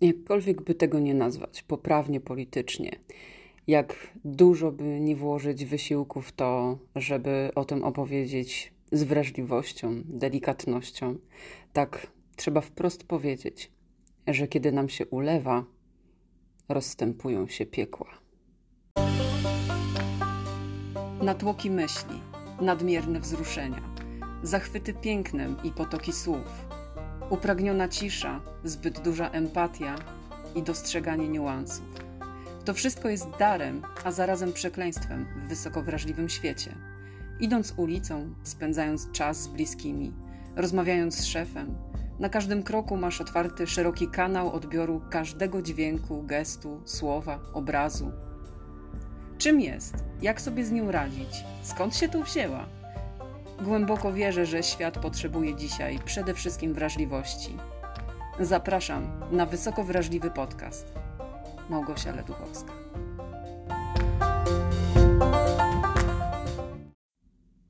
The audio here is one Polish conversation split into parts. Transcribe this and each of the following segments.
jakkolwiek by tego nie nazwać, poprawnie politycznie, jak dużo by nie włożyć wysiłku w to, żeby o tym opowiedzieć z wrażliwością, delikatnością, tak trzeba wprost powiedzieć, że kiedy nam się ulewa, rozstępują się piekła. Natłoki myśli, nadmierne wzruszenia, zachwyty pięknem i potoki słów, upragniona cisza, zbyt duża empatia i dostrzeganie niuansów. To wszystko jest darem, a zarazem przekleństwem w wysoko wrażliwym świecie. Idąc ulicą, spędzając czas z bliskimi, rozmawiając z szefem, na każdym kroku masz otwarty szeroki kanał odbioru każdego dźwięku, gestu, słowa, obrazu. Czym jest? Jak sobie z nią radzić? Skąd się tu wzięła? Głęboko wierzę, że świat potrzebuje dzisiaj przede wszystkim wrażliwości. Zapraszam na wysoko wrażliwy podcast. Małgosia Leduchowska.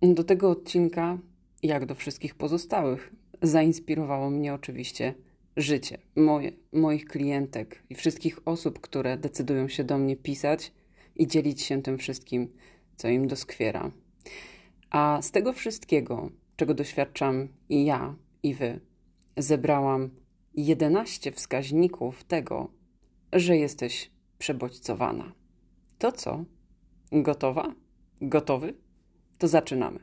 Do tego odcinka, jak do wszystkich pozostałych, zainspirowało mnie oczywiście życie moje, moich klientek i wszystkich osób, które decydują się do mnie pisać i dzielić się tym wszystkim, co im doskwiera. A z tego wszystkiego, czego doświadczam i ja, i wy, zebrałam 11 wskaźników tego, że jesteś przebodźcowana. To co? Gotowa? Gotowy? To zaczynamy.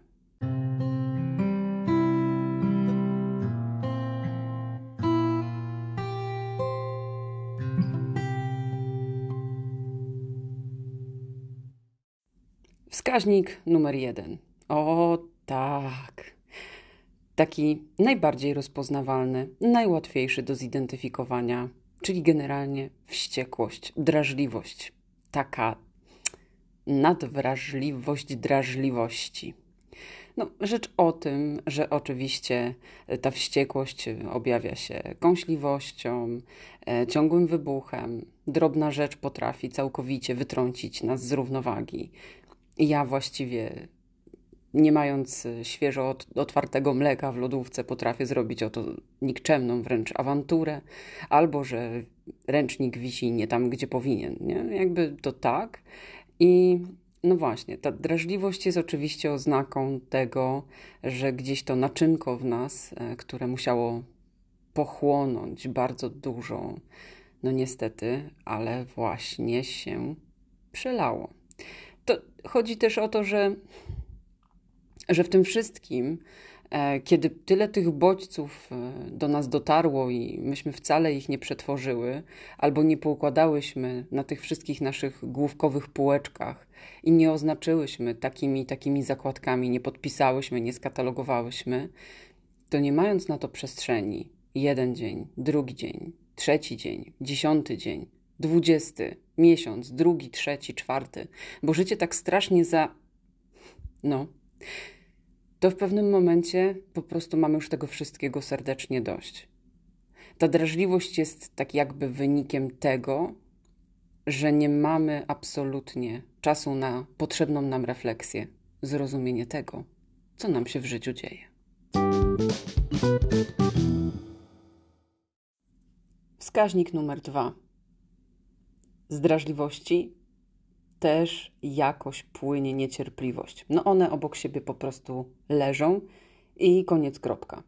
Wskaźnik numer jeden. O tak. Taki najbardziej rozpoznawalny, najłatwiejszy do zidentyfikowania, czyli generalnie wściekłość, drażliwość. Taka nadwrażliwość drażliwości. No, rzecz o tym, że oczywiście ta wściekłość objawia się kąśliwością, e, ciągłym wybuchem. Drobna rzecz potrafi całkowicie wytrącić nas z równowagi. Ja właściwie, nie mając świeżo otwartego mleka w lodówce, potrafię zrobić oto nikczemną wręcz awanturę, albo że ręcznik wisi nie tam, gdzie powinien. Nie? Jakby to tak. I no właśnie, ta drażliwość jest oczywiście oznaką tego, że gdzieś to naczynko w nas, e, które musiało pochłonąć bardzo dużo, no niestety, ale właśnie się przelało. To chodzi też o to, że, że w tym wszystkim, e, kiedy tyle tych bodźców e, do nas dotarło i myśmy wcale ich nie przetworzyły, albo nie poukładałyśmy na tych wszystkich naszych główkowych półeczkach i nie oznaczyłyśmy takimi takimi zakładkami, nie podpisałyśmy, nie skatalogowałyśmy, to nie mając na to przestrzeni, jeden dzień, drugi dzień, trzeci dzień, dziesiąty dzień, dwudziesty, miesiąc, drugi, trzeci, czwarty, bo życie tak strasznie za. No, to w pewnym momencie po prostu mamy już tego wszystkiego serdecznie dość. Ta drażliwość jest tak jakby wynikiem tego, że nie mamy absolutnie czasu na potrzebną nam refleksję, zrozumienie tego, co nam się w życiu dzieje. Wskaźnik numer dwa z drażliwości też jakoś płynie niecierpliwość. No one obok siebie po prostu leżą i koniec kropka.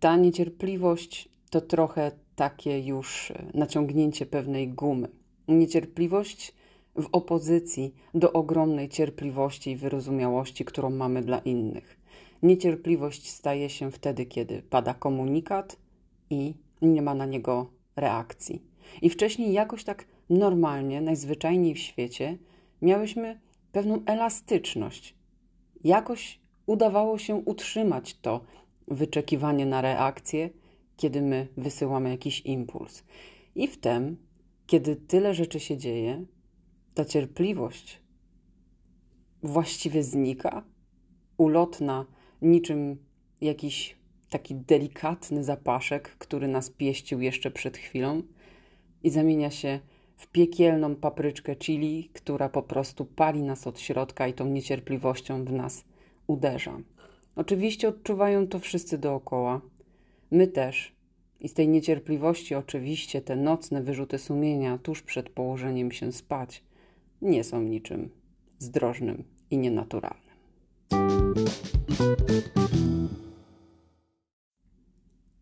Ta niecierpliwość to trochę takie już naciągnięcie pewnej gumy. Niecierpliwość w opozycji do ogromnej cierpliwości i wyrozumiałości, którą mamy dla innych. Niecierpliwość staje się wtedy, kiedy pada komunikat i nie ma na niego reakcji. I wcześniej jakoś tak normalnie, najzwyczajniej w świecie, miałyśmy pewną elastyczność. Jakoś udawało się utrzymać to wyczekiwanie na reakcję, kiedy my wysyłamy jakiś impuls. I wtem, kiedy tyle rzeczy się dzieje, ta cierpliwość właściwie znika, ulotna, niczym jakiś taki delikatny zapaszek, który nas pieścił jeszcze przed chwilą, i zamienia się w piekielną papryczkę chili, która po prostu pali nas od środka i tą niecierpliwością w nas uderza. Oczywiście odczuwają to wszyscy dookoła. My też. I z tej niecierpliwości, oczywiście, te nocne wyrzuty sumienia tuż przed położeniem się spać nie są niczym zdrożnym i nienaturalnym.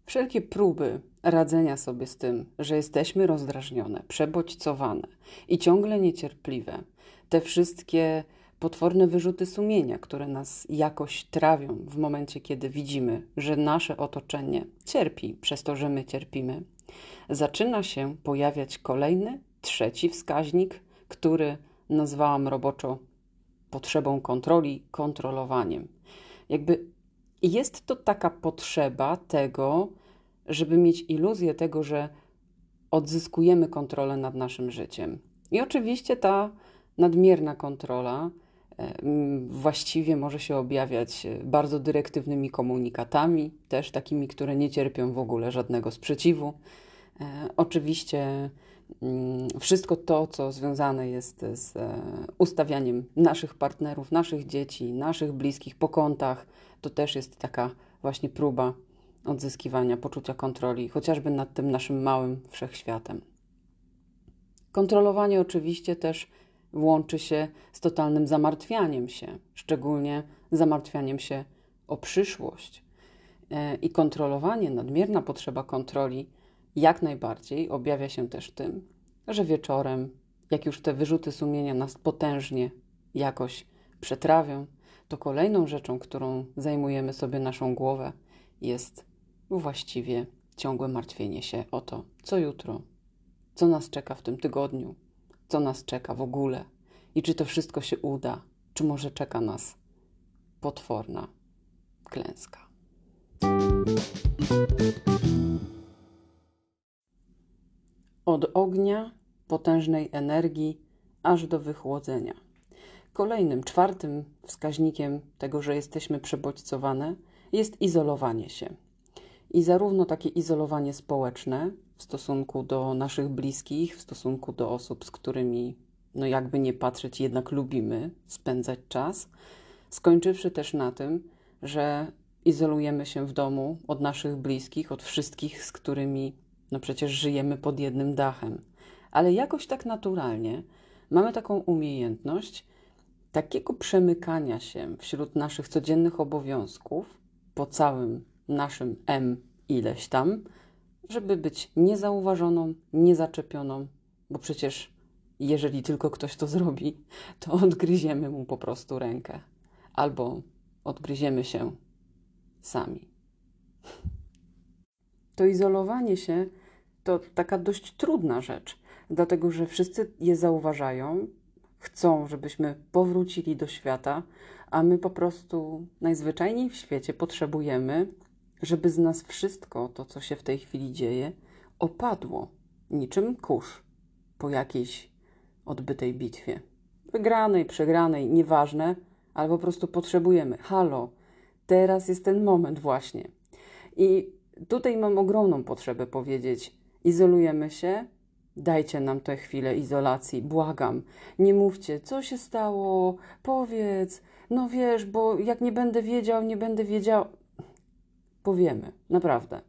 Wszelkie próby radzenia sobie z tym, że jesteśmy rozdrażnione, przebodźcowane i ciągle niecierpliwe, te wszystkie potworne wyrzuty sumienia, które nas jakoś trawią w momencie, kiedy widzimy, że nasze otoczenie cierpi przez to, że my cierpimy, zaczyna się pojawiać kolejny, trzeci wskaźnik, który nazwałam roboczo potrzebą kontroli, kontrolowaniem. Jakby jest to taka potrzeba tego, żeby mieć iluzję tego, że odzyskujemy kontrolę nad naszym życiem. I oczywiście ta nadmierna kontrola e, właściwie może się objawiać bardzo dyrektywnymi komunikatami, też takimi, które nie cierpią w ogóle żadnego sprzeciwu. E, oczywiście Mm, wszystko to, co związane jest z e, ustawianiem naszych partnerów, naszych dzieci, naszych bliskich po kątach, to też jest taka właśnie próba odzyskiwania poczucia kontroli, chociażby nad tym naszym małym wszechświatem. Kontrolowanie oczywiście też łączy się z totalnym zamartwianiem się, szczególnie zamartwianiem się o przyszłość. E, I kontrolowanie, nadmierna potrzeba kontroli jak najbardziej objawia się też tym, że wieczorem, jak już te wyrzuty sumienia nas potężnie jakoś przetrawią, to kolejną rzeczą, którą zajmujemy sobie naszą głowę, jest właściwie ciągłe martwienie się o to, co jutro, co nas czeka w tym tygodniu, co nas czeka w ogóle i czy to wszystko się uda, czy może czeka nas potworna klęska. od ognia, potężnej energii, aż do wychłodzenia. Kolejnym, czwartym wskaźnikiem tego, że jesteśmy przebodźcowane, jest izolowanie się. I zarówno takie izolowanie społeczne w stosunku do naszych bliskich, w stosunku do osób, z którymi, no jakby nie patrzeć, jednak lubimy spędzać czas, skończywszy też na tym, że izolujemy się w domu od naszych bliskich, od wszystkich, z którymi no przecież żyjemy pod jednym dachem. Ale jakoś tak naturalnie mamy taką umiejętność takiego przemykania się wśród naszych codziennych obowiązków po całym naszym M ileś tam, żeby być niezauważoną, niezaczepioną, bo przecież jeżeli tylko ktoś to zrobi, to odgryziemy mu po prostu rękę albo odgryziemy się sami. To izolowanie się to taka dość trudna rzecz, dlatego że wszyscy je zauważają, chcą, żebyśmy powrócili do świata, a my po prostu najzwyczajniej w świecie potrzebujemy, żeby z nas wszystko to, co się w tej chwili dzieje, opadło niczym kurz po jakiejś odbytej bitwie. Wygranej, przegranej, nieważne, ale po prostu potrzebujemy. Halo, teraz jest ten moment właśnie. I tutaj mam ogromną potrzebę powiedzieć: izolujemy się, dajcie nam tę chwilę izolacji, błagam. Nie mówcie, co się stało, powiedz, no wiesz, bo jak nie będę wiedział, nie będę wiedział. Powiemy, naprawdę.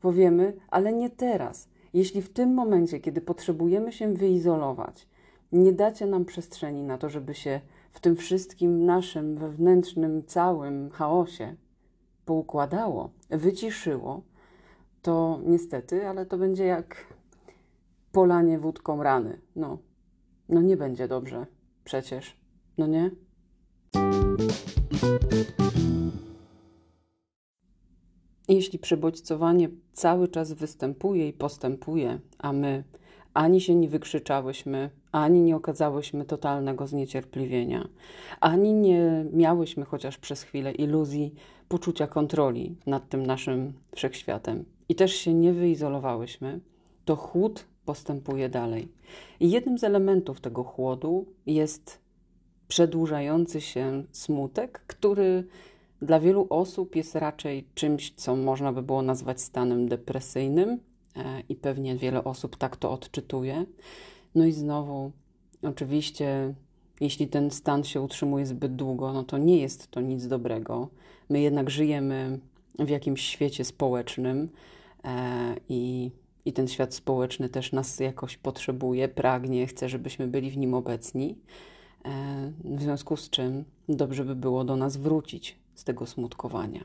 Powiemy, ale nie teraz. Jeśli w tym momencie, kiedy potrzebujemy się wyizolować, nie dacie nam przestrzeni na to, żeby się w tym wszystkim naszym wewnętrznym, całym chaosie poukładało, wyciszyło, to niestety, ale to będzie jak polanie wódką rany. No, no nie będzie dobrze, przecież, no nie? Jeśli przebodźcowanie cały czas występuje i postępuje, a my ani się nie wykrzyczałyśmy, ani nie okazałyśmy totalnego zniecierpliwienia, ani nie miałyśmy chociaż przez chwilę iluzji poczucia kontroli nad tym naszym wszechświatem i też się nie wyizolowałyśmy, to chłód postępuje dalej. I jednym z elementów tego chłodu jest przedłużający się smutek, który dla wielu osób jest raczej czymś, co można by było nazwać stanem depresyjnym, e, i pewnie wiele osób tak to odczytuje. No i znowu, oczywiście, jeśli ten stan się utrzymuje zbyt długo, no to nie jest to nic dobrego. My jednak żyjemy w jakimś świecie społecznym, e, i, i ten świat społeczny też nas jakoś potrzebuje, pragnie, chce, żebyśmy byli w nim obecni. E, w związku z czym dobrze by było do nas wrócić z tego smutkowania.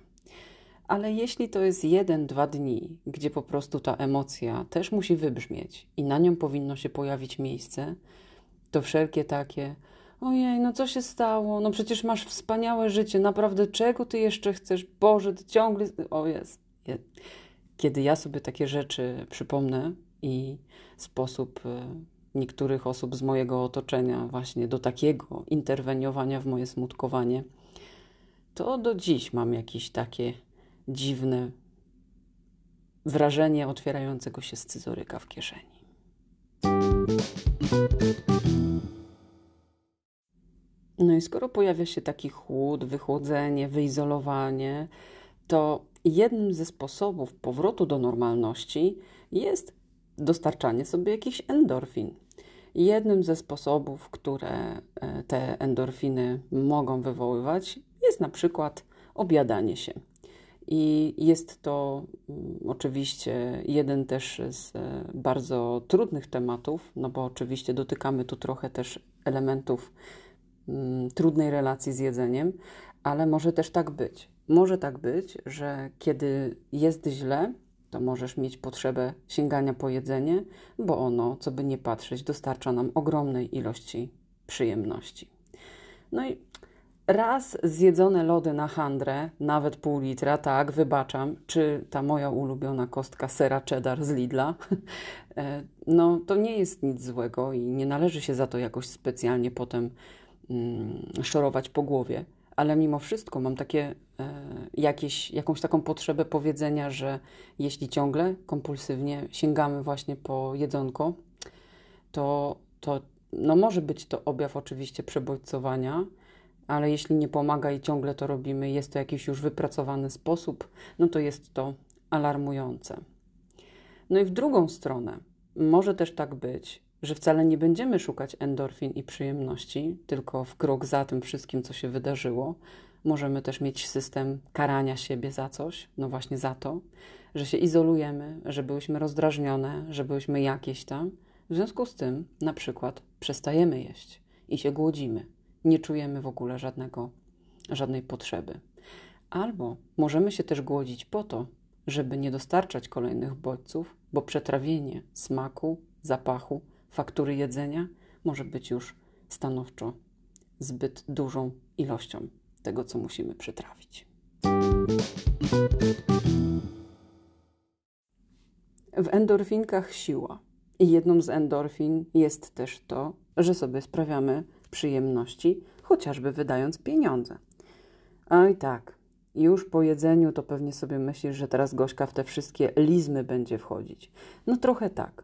Ale jeśli to jest jeden, dwa dni, gdzie po prostu ta emocja też musi wybrzmieć i na nią powinno się pojawić miejsce, to wszelkie takie, ojej, no co się stało? No przecież masz wspaniałe życie, naprawdę czego ty jeszcze chcesz? Boże, ty ciągle. O jest. Kiedy ja sobie takie rzeczy przypomnę i sposób y, niektórych osób z mojego otoczenia właśnie do takiego interweniowania w moje smutkowanie, to do dziś mam jakieś takie dziwne wrażenie otwierającego się scyzoryka w kieszeni. No i skoro pojawia się taki chłód, wychłodzenie, wyizolowanie, to jednym ze sposobów powrotu do normalności jest dostarczanie sobie jakichś endorfin. Jednym ze sposobów, które e, te endorfiny mogą wywoływać, jest na przykład obiadanie się. I jest to mm, oczywiście jeden też z e, bardzo trudnych tematów, no bo oczywiście dotykamy tu trochę też elementów mm, trudnej relacji z jedzeniem, ale może też tak być. Może tak być, że kiedy jest źle, to możesz mieć potrzebę sięgania po jedzenie, bo ono, co by nie patrzeć, dostarcza nam ogromnej ilości przyjemności. No i raz zjedzone lody na handrę, nawet pół litra, tak, wybaczam, czy ta moja ulubiona kostka sera cheddar z Lidla, e, no to nie jest nic złego i nie należy się za to jakoś specjalnie potem mm, szorować po głowie, ale mimo wszystko mam takie e, jakieś, jakąś taką potrzebę powiedzenia, że jeśli ciągle kompulsywnie sięgamy właśnie po jedzonko, to, to no może być to objaw oczywiście przebodźcowania, ale jeśli nie pomaga i ciągle to robimy, jest to jakiś już wypracowany sposób, no to jest to alarmujące. No i w drugą stronę, może też tak być, że wcale nie będziemy szukać endorfin i przyjemności, tylko w krok za tym wszystkim, co się wydarzyło. Możemy też mieć system karania siebie za coś, no właśnie za to, że się izolujemy, że byłyśmy rozdrażnione, że byłyśmy jakieś tam. W związku z tym, na przykład, przestajemy jeść i się głodzimy nie czujemy w ogóle żadnego, żadnej potrzeby. Albo możemy się też głodzić po to, żeby nie dostarczać kolejnych bodźców, bo przetrawienie smaku, zapachu, faktury jedzenia może być już stanowczo zbyt dużą ilością tego, co musimy przetrawić. W endorfinkach siła. I jedną z endorfin jest też to, że sobie sprawiamy przyjemności, chociażby wydając pieniądze. Oj tak, już po jedzeniu to pewnie sobie myślisz, że teraz Gośka w te wszystkie lizmy będzie wchodzić. No trochę tak,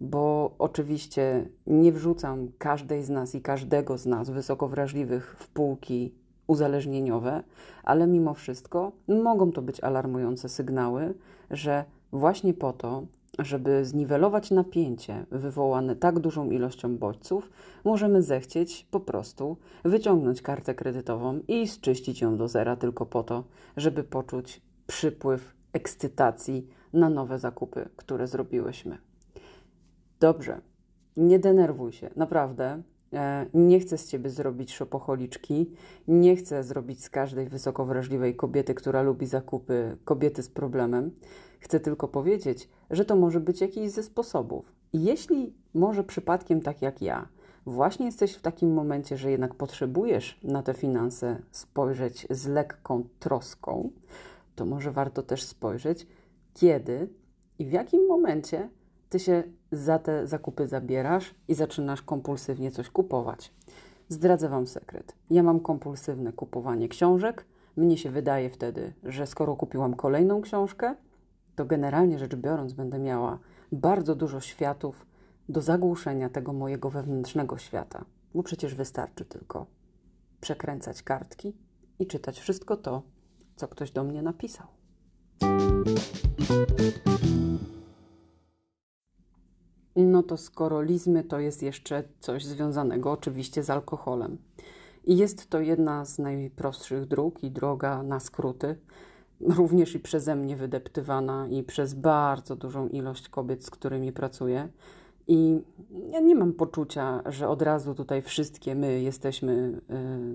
bo oczywiście nie wrzucam każdej z nas i każdego z nas wysoko wrażliwych w półki uzależnieniowe, ale mimo wszystko mogą to być alarmujące sygnały, że właśnie po to, żeby zniwelować napięcie wywołane tak dużą ilością bodźców, możemy zechcieć po prostu wyciągnąć kartę kredytową i zczyścić ją do zera tylko po to, żeby poczuć przypływ ekscytacji na nowe zakupy, które zrobiłyśmy. Dobrze, nie denerwuj się, naprawdę. E, nie chcę z ciebie zrobić szopocholiczki, nie chcę zrobić z każdej wysoko wrażliwej kobiety, która lubi zakupy, kobiety z problemem. Chcę tylko powiedzieć, że to może być jakiś ze sposobów. jeśli może przypadkiem tak jak ja, właśnie jesteś w takim momencie, że jednak potrzebujesz na te finanse spojrzeć z lekką troską, to może warto też spojrzeć, kiedy i w jakim momencie ty się za te zakupy zabierasz i zaczynasz kompulsywnie coś kupować. Zdradzę Wam sekret. Ja mam kompulsywne kupowanie książek. Mnie się wydaje wtedy, że skoro kupiłam kolejną książkę, to generalnie rzecz biorąc będę miała bardzo dużo światów do zagłuszenia tego mojego wewnętrznego świata, bo przecież wystarczy tylko przekręcać kartki i czytać wszystko to, co ktoś do mnie napisał. No to skoro lizmy, to jest jeszcze coś związanego oczywiście z alkoholem. I jest to jedna z najprostszych dróg i droga na skróty również i przeze mnie wydeptywana i przez bardzo dużą ilość kobiet, z którymi pracuję. I ja nie mam poczucia, że od razu tutaj wszystkie my jesteśmy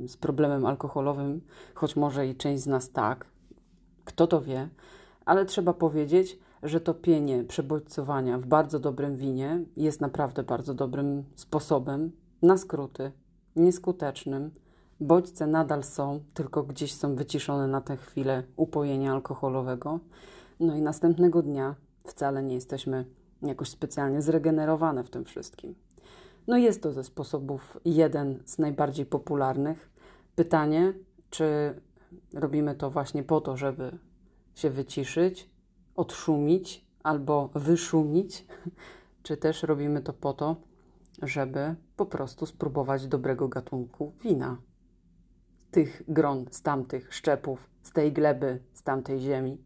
y, z problemem alkoholowym, choć może i część z nas tak. Kto to wie, ale trzeba powiedzieć, że to pienie przebodźcowania w bardzo dobrym winie jest naprawdę bardzo dobrym sposobem na skróty, nieskutecznym. Bodźce nadal są, tylko gdzieś są wyciszone na tę chwilę upojenia alkoholowego. No i następnego dnia wcale nie jesteśmy jakoś specjalnie zregenerowane w tym wszystkim. No jest to ze sposobów jeden z najbardziej popularnych. Pytanie, czy robimy to właśnie po to, żeby się wyciszyć, odszumić albo wyszumić, czy też robimy to po to, żeby po prostu spróbować dobrego gatunku wina. Tych gron z tamtych szczepów, z tej gleby, z tamtej ziemi.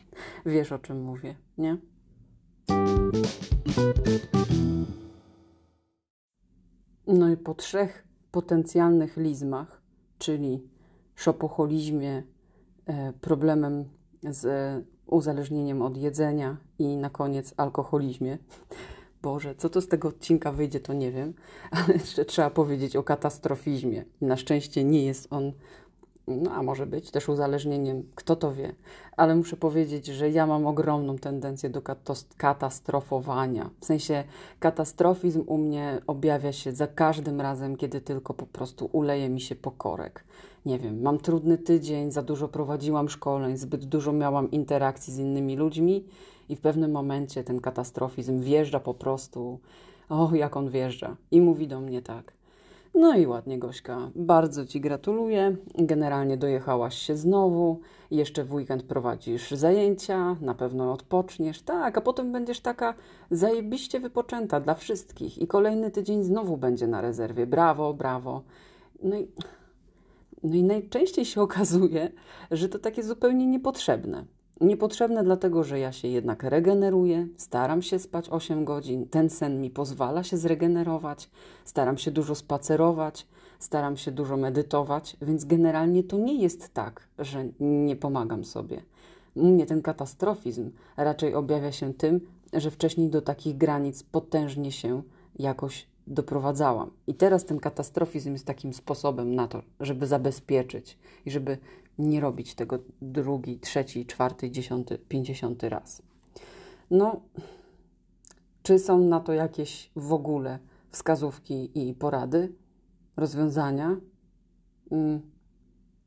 Wiesz o czym mówię, nie? No i po trzech potencjalnych lizmach, czyli szopoholizmie, e, problemem z uzależnieniem od jedzenia i na koniec alkoholizmie. Boże, co to z tego odcinka wyjdzie, to nie wiem, ale jeszcze trzeba powiedzieć o katastrofizmie. Na szczęście nie jest on no a może być też uzależnieniem, kto to wie. Ale muszę powiedzieć, że ja mam ogromną tendencję do katastrofowania. W sensie katastrofizm u mnie objawia się za każdym razem, kiedy tylko po prostu uleje mi się pokorek. Nie wiem, mam trudny tydzień, za dużo prowadziłam szkoleń, zbyt dużo miałam interakcji z innymi ludźmi i w pewnym momencie ten katastrofizm wjeżdża po prostu. O, jak on wjeżdża. I mówi do mnie tak. No i ładnie, Gośka. Bardzo Ci gratuluję. Generalnie dojechałaś się znowu. Jeszcze w weekend prowadzisz zajęcia, na pewno odpoczniesz. Tak, a potem będziesz taka zajebiście wypoczęta dla wszystkich. I kolejny tydzień znowu będzie na rezerwie. Brawo, brawo. No i, no i najczęściej się okazuje, że to takie zupełnie niepotrzebne. Niepotrzebne dlatego, że ja się jednak regeneruję, staram się spać 8 godzin, ten sen mi pozwala się zregenerować, staram się dużo spacerować, staram się dużo medytować, więc generalnie to nie jest tak, że nie pomagam sobie. Mnie ten katastrofizm raczej objawia się tym, że wcześniej do takich granic potężnie się jakoś doprowadzałam. I teraz ten katastrofizm jest takim sposobem na to, żeby zabezpieczyć i żeby nie robić tego drugi, trzeci, czwarty, dziesiąty, pięćdziesiąty raz. No, czy są na to jakieś w ogóle wskazówki i porady, rozwiązania? Mm,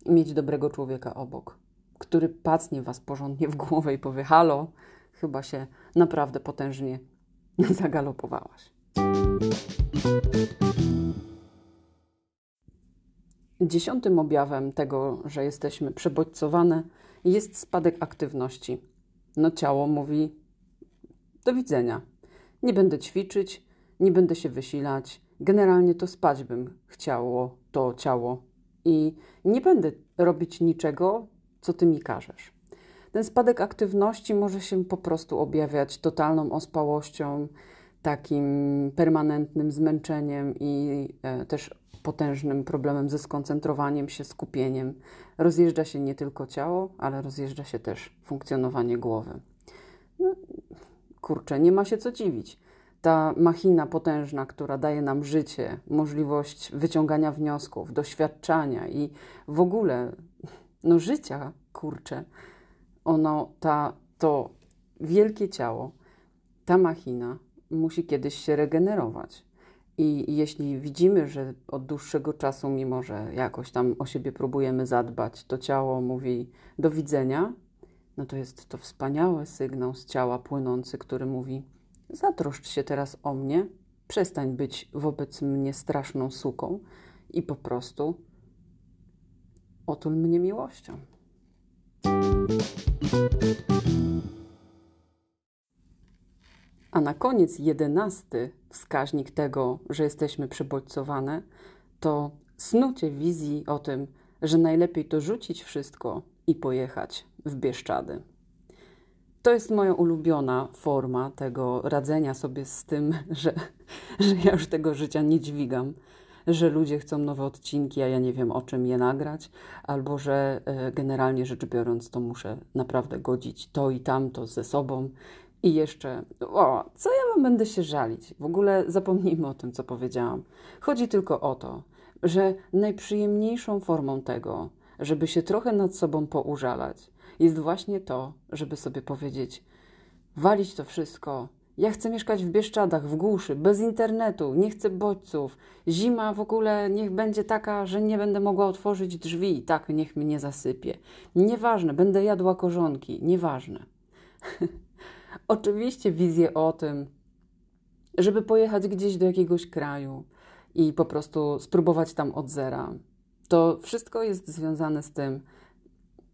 mieć dobrego człowieka obok, który pacnie was porządnie w głowę i powie: Halo, chyba się naprawdę potężnie zagalopowałaś. Dziesiątym objawem tego, że jesteśmy przebodźcowane, jest spadek aktywności. No ciało mówi do widzenia. Nie będę ćwiczyć, nie będę się wysilać. Generalnie to spać bym chciało to ciało i nie będę robić niczego, co ty mi każesz. Ten spadek aktywności może się po prostu objawiać totalną ospałością, takim permanentnym zmęczeniem i e, też potężnym problemem ze skoncentrowaniem się, skupieniem. Rozjeżdża się nie tylko ciało, ale rozjeżdża się też funkcjonowanie głowy. No, kurczę, nie ma się co dziwić. Ta machina potężna, która daje nam życie, możliwość wyciągania wniosków, doświadczania i w ogóle no, życia, kurczę, ono, ta, to wielkie ciało, ta machina musi kiedyś się regenerować. I jeśli widzimy, że od dłuższego czasu, mimo że jakoś tam o siebie próbujemy zadbać, to ciało mówi do widzenia, no to jest to wspaniały sygnał z ciała płynący, który mówi: zatroszcz się teraz o mnie, przestań być wobec mnie straszną suką i po prostu otul mnie miłością. A na koniec jedenasty wskaźnik tego, że jesteśmy przebodźcowane, to snucie wizji o tym, że najlepiej to rzucić wszystko i pojechać w Bieszczady. To jest moja ulubiona forma tego radzenia sobie z tym, że, że ja już tego życia nie dźwigam, że ludzie chcą nowe odcinki, a ja nie wiem o czym je nagrać, albo że e, generalnie rzecz biorąc, to muszę naprawdę godzić to i tamto ze sobą. I jeszcze, o, co ja wam będę się żalić? W ogóle zapomnijmy o tym, co powiedziałam. Chodzi tylko o to, że najprzyjemniejszą formą tego, żeby się trochę nad sobą poużalać, jest właśnie to, żeby sobie powiedzieć: walić to wszystko. Ja chcę mieszkać w Bieszczadach, w głuszy, bez internetu, nie chcę bodźców. Zima w ogóle niech będzie taka, że nie będę mogła otworzyć drzwi, tak niech mnie zasypie. Nieważne, będę jadła korzonki, nieważne. Oczywiście wizję o tym, żeby pojechać gdzieś do jakiegoś kraju i po prostu spróbować tam od zera. To wszystko jest związane z tym,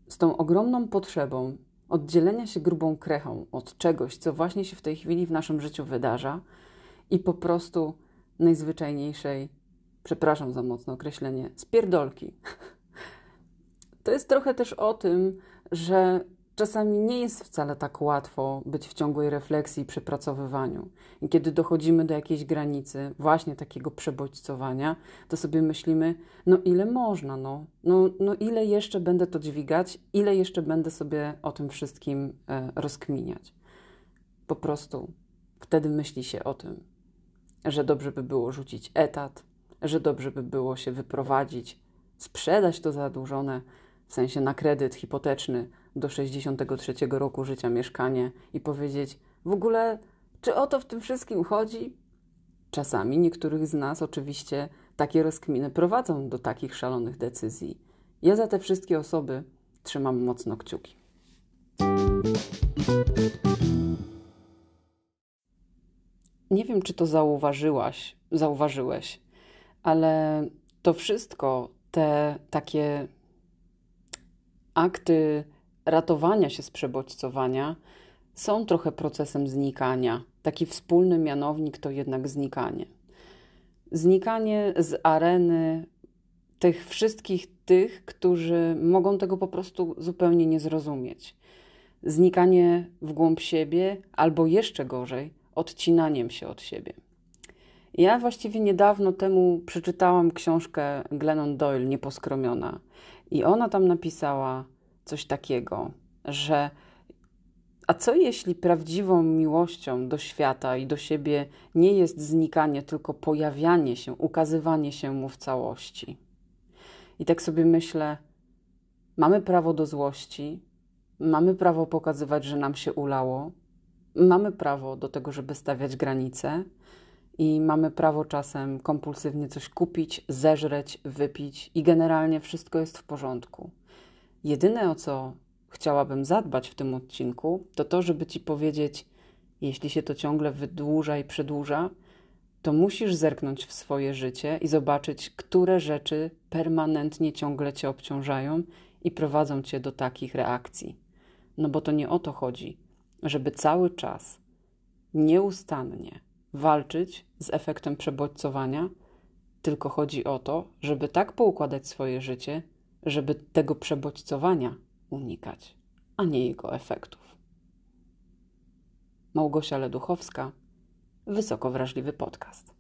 z tą ogromną potrzebą oddzielenia się grubą krechą od czegoś, co właśnie się w tej chwili w naszym życiu wydarza i po prostu najzwyczajniejszej, przepraszam za mocne określenie, spierdolki. To jest trochę też o tym, że czasami nie jest wcale tak łatwo być w ciągłej refleksji i przepracowywaniu. I kiedy dochodzimy do jakiejś granicy, właśnie takiego przebodźcowania, to sobie myślimy, no ile można, no, no, no ile jeszcze będę to dźwigać, ile jeszcze będę sobie o tym wszystkim e, rozkminiać. Po prostu wtedy myśli się o tym, że dobrze by było rzucić etat, że dobrze by było się wyprowadzić, sprzedać to zadłużone, w sensie na kredyt hipoteczny, do 63 roku życia mieszkanie i powiedzieć: W ogóle, czy o to w tym wszystkim chodzi? Czasami niektórych z nas oczywiście takie rozkminy prowadzą do takich szalonych decyzji. Ja za te wszystkie osoby trzymam mocno kciuki. Nie wiem, czy to zauważyłaś, zauważyłeś, ale to wszystko, te takie akty ratowania się z przebodźcowania są trochę procesem znikania. Taki wspólny mianownik to jednak znikanie. Znikanie z areny tych wszystkich tych, którzy mogą tego po prostu zupełnie nie zrozumieć. Znikanie w głąb siebie, albo jeszcze gorzej, odcinaniem się od siebie. Ja właściwie niedawno temu przeczytałam książkę Glennon Doyle, Nieposkromiona, i ona tam napisała, coś takiego, że a co jeśli prawdziwą miłością do świata i do siebie nie jest znikanie, tylko pojawianie się, ukazywanie się mu w całości? I tak sobie myślę, mamy prawo do złości, mamy prawo pokazywać, że nam się ulało, mamy prawo do tego, żeby stawiać granice i mamy prawo czasem kompulsywnie coś kupić, zeżreć, wypić i generalnie wszystko jest w porządku. Jedyne o co chciałabym zadbać w tym odcinku, to to, żeby ci powiedzieć, jeśli się to ciągle wydłuża i przedłuża, to musisz zerknąć w swoje życie i zobaczyć, które rzeczy permanentnie ciągle cię obciążają i prowadzą cię do takich reakcji. No bo to nie o to chodzi, żeby cały czas nieustannie walczyć z efektem przebodźcowania, tylko chodzi o to, żeby tak poukładać swoje życie, żeby tego przebodźcowania unikać, a nie jego efektów. Małgosia Leduchowska, wysoko wrażliwy podcast.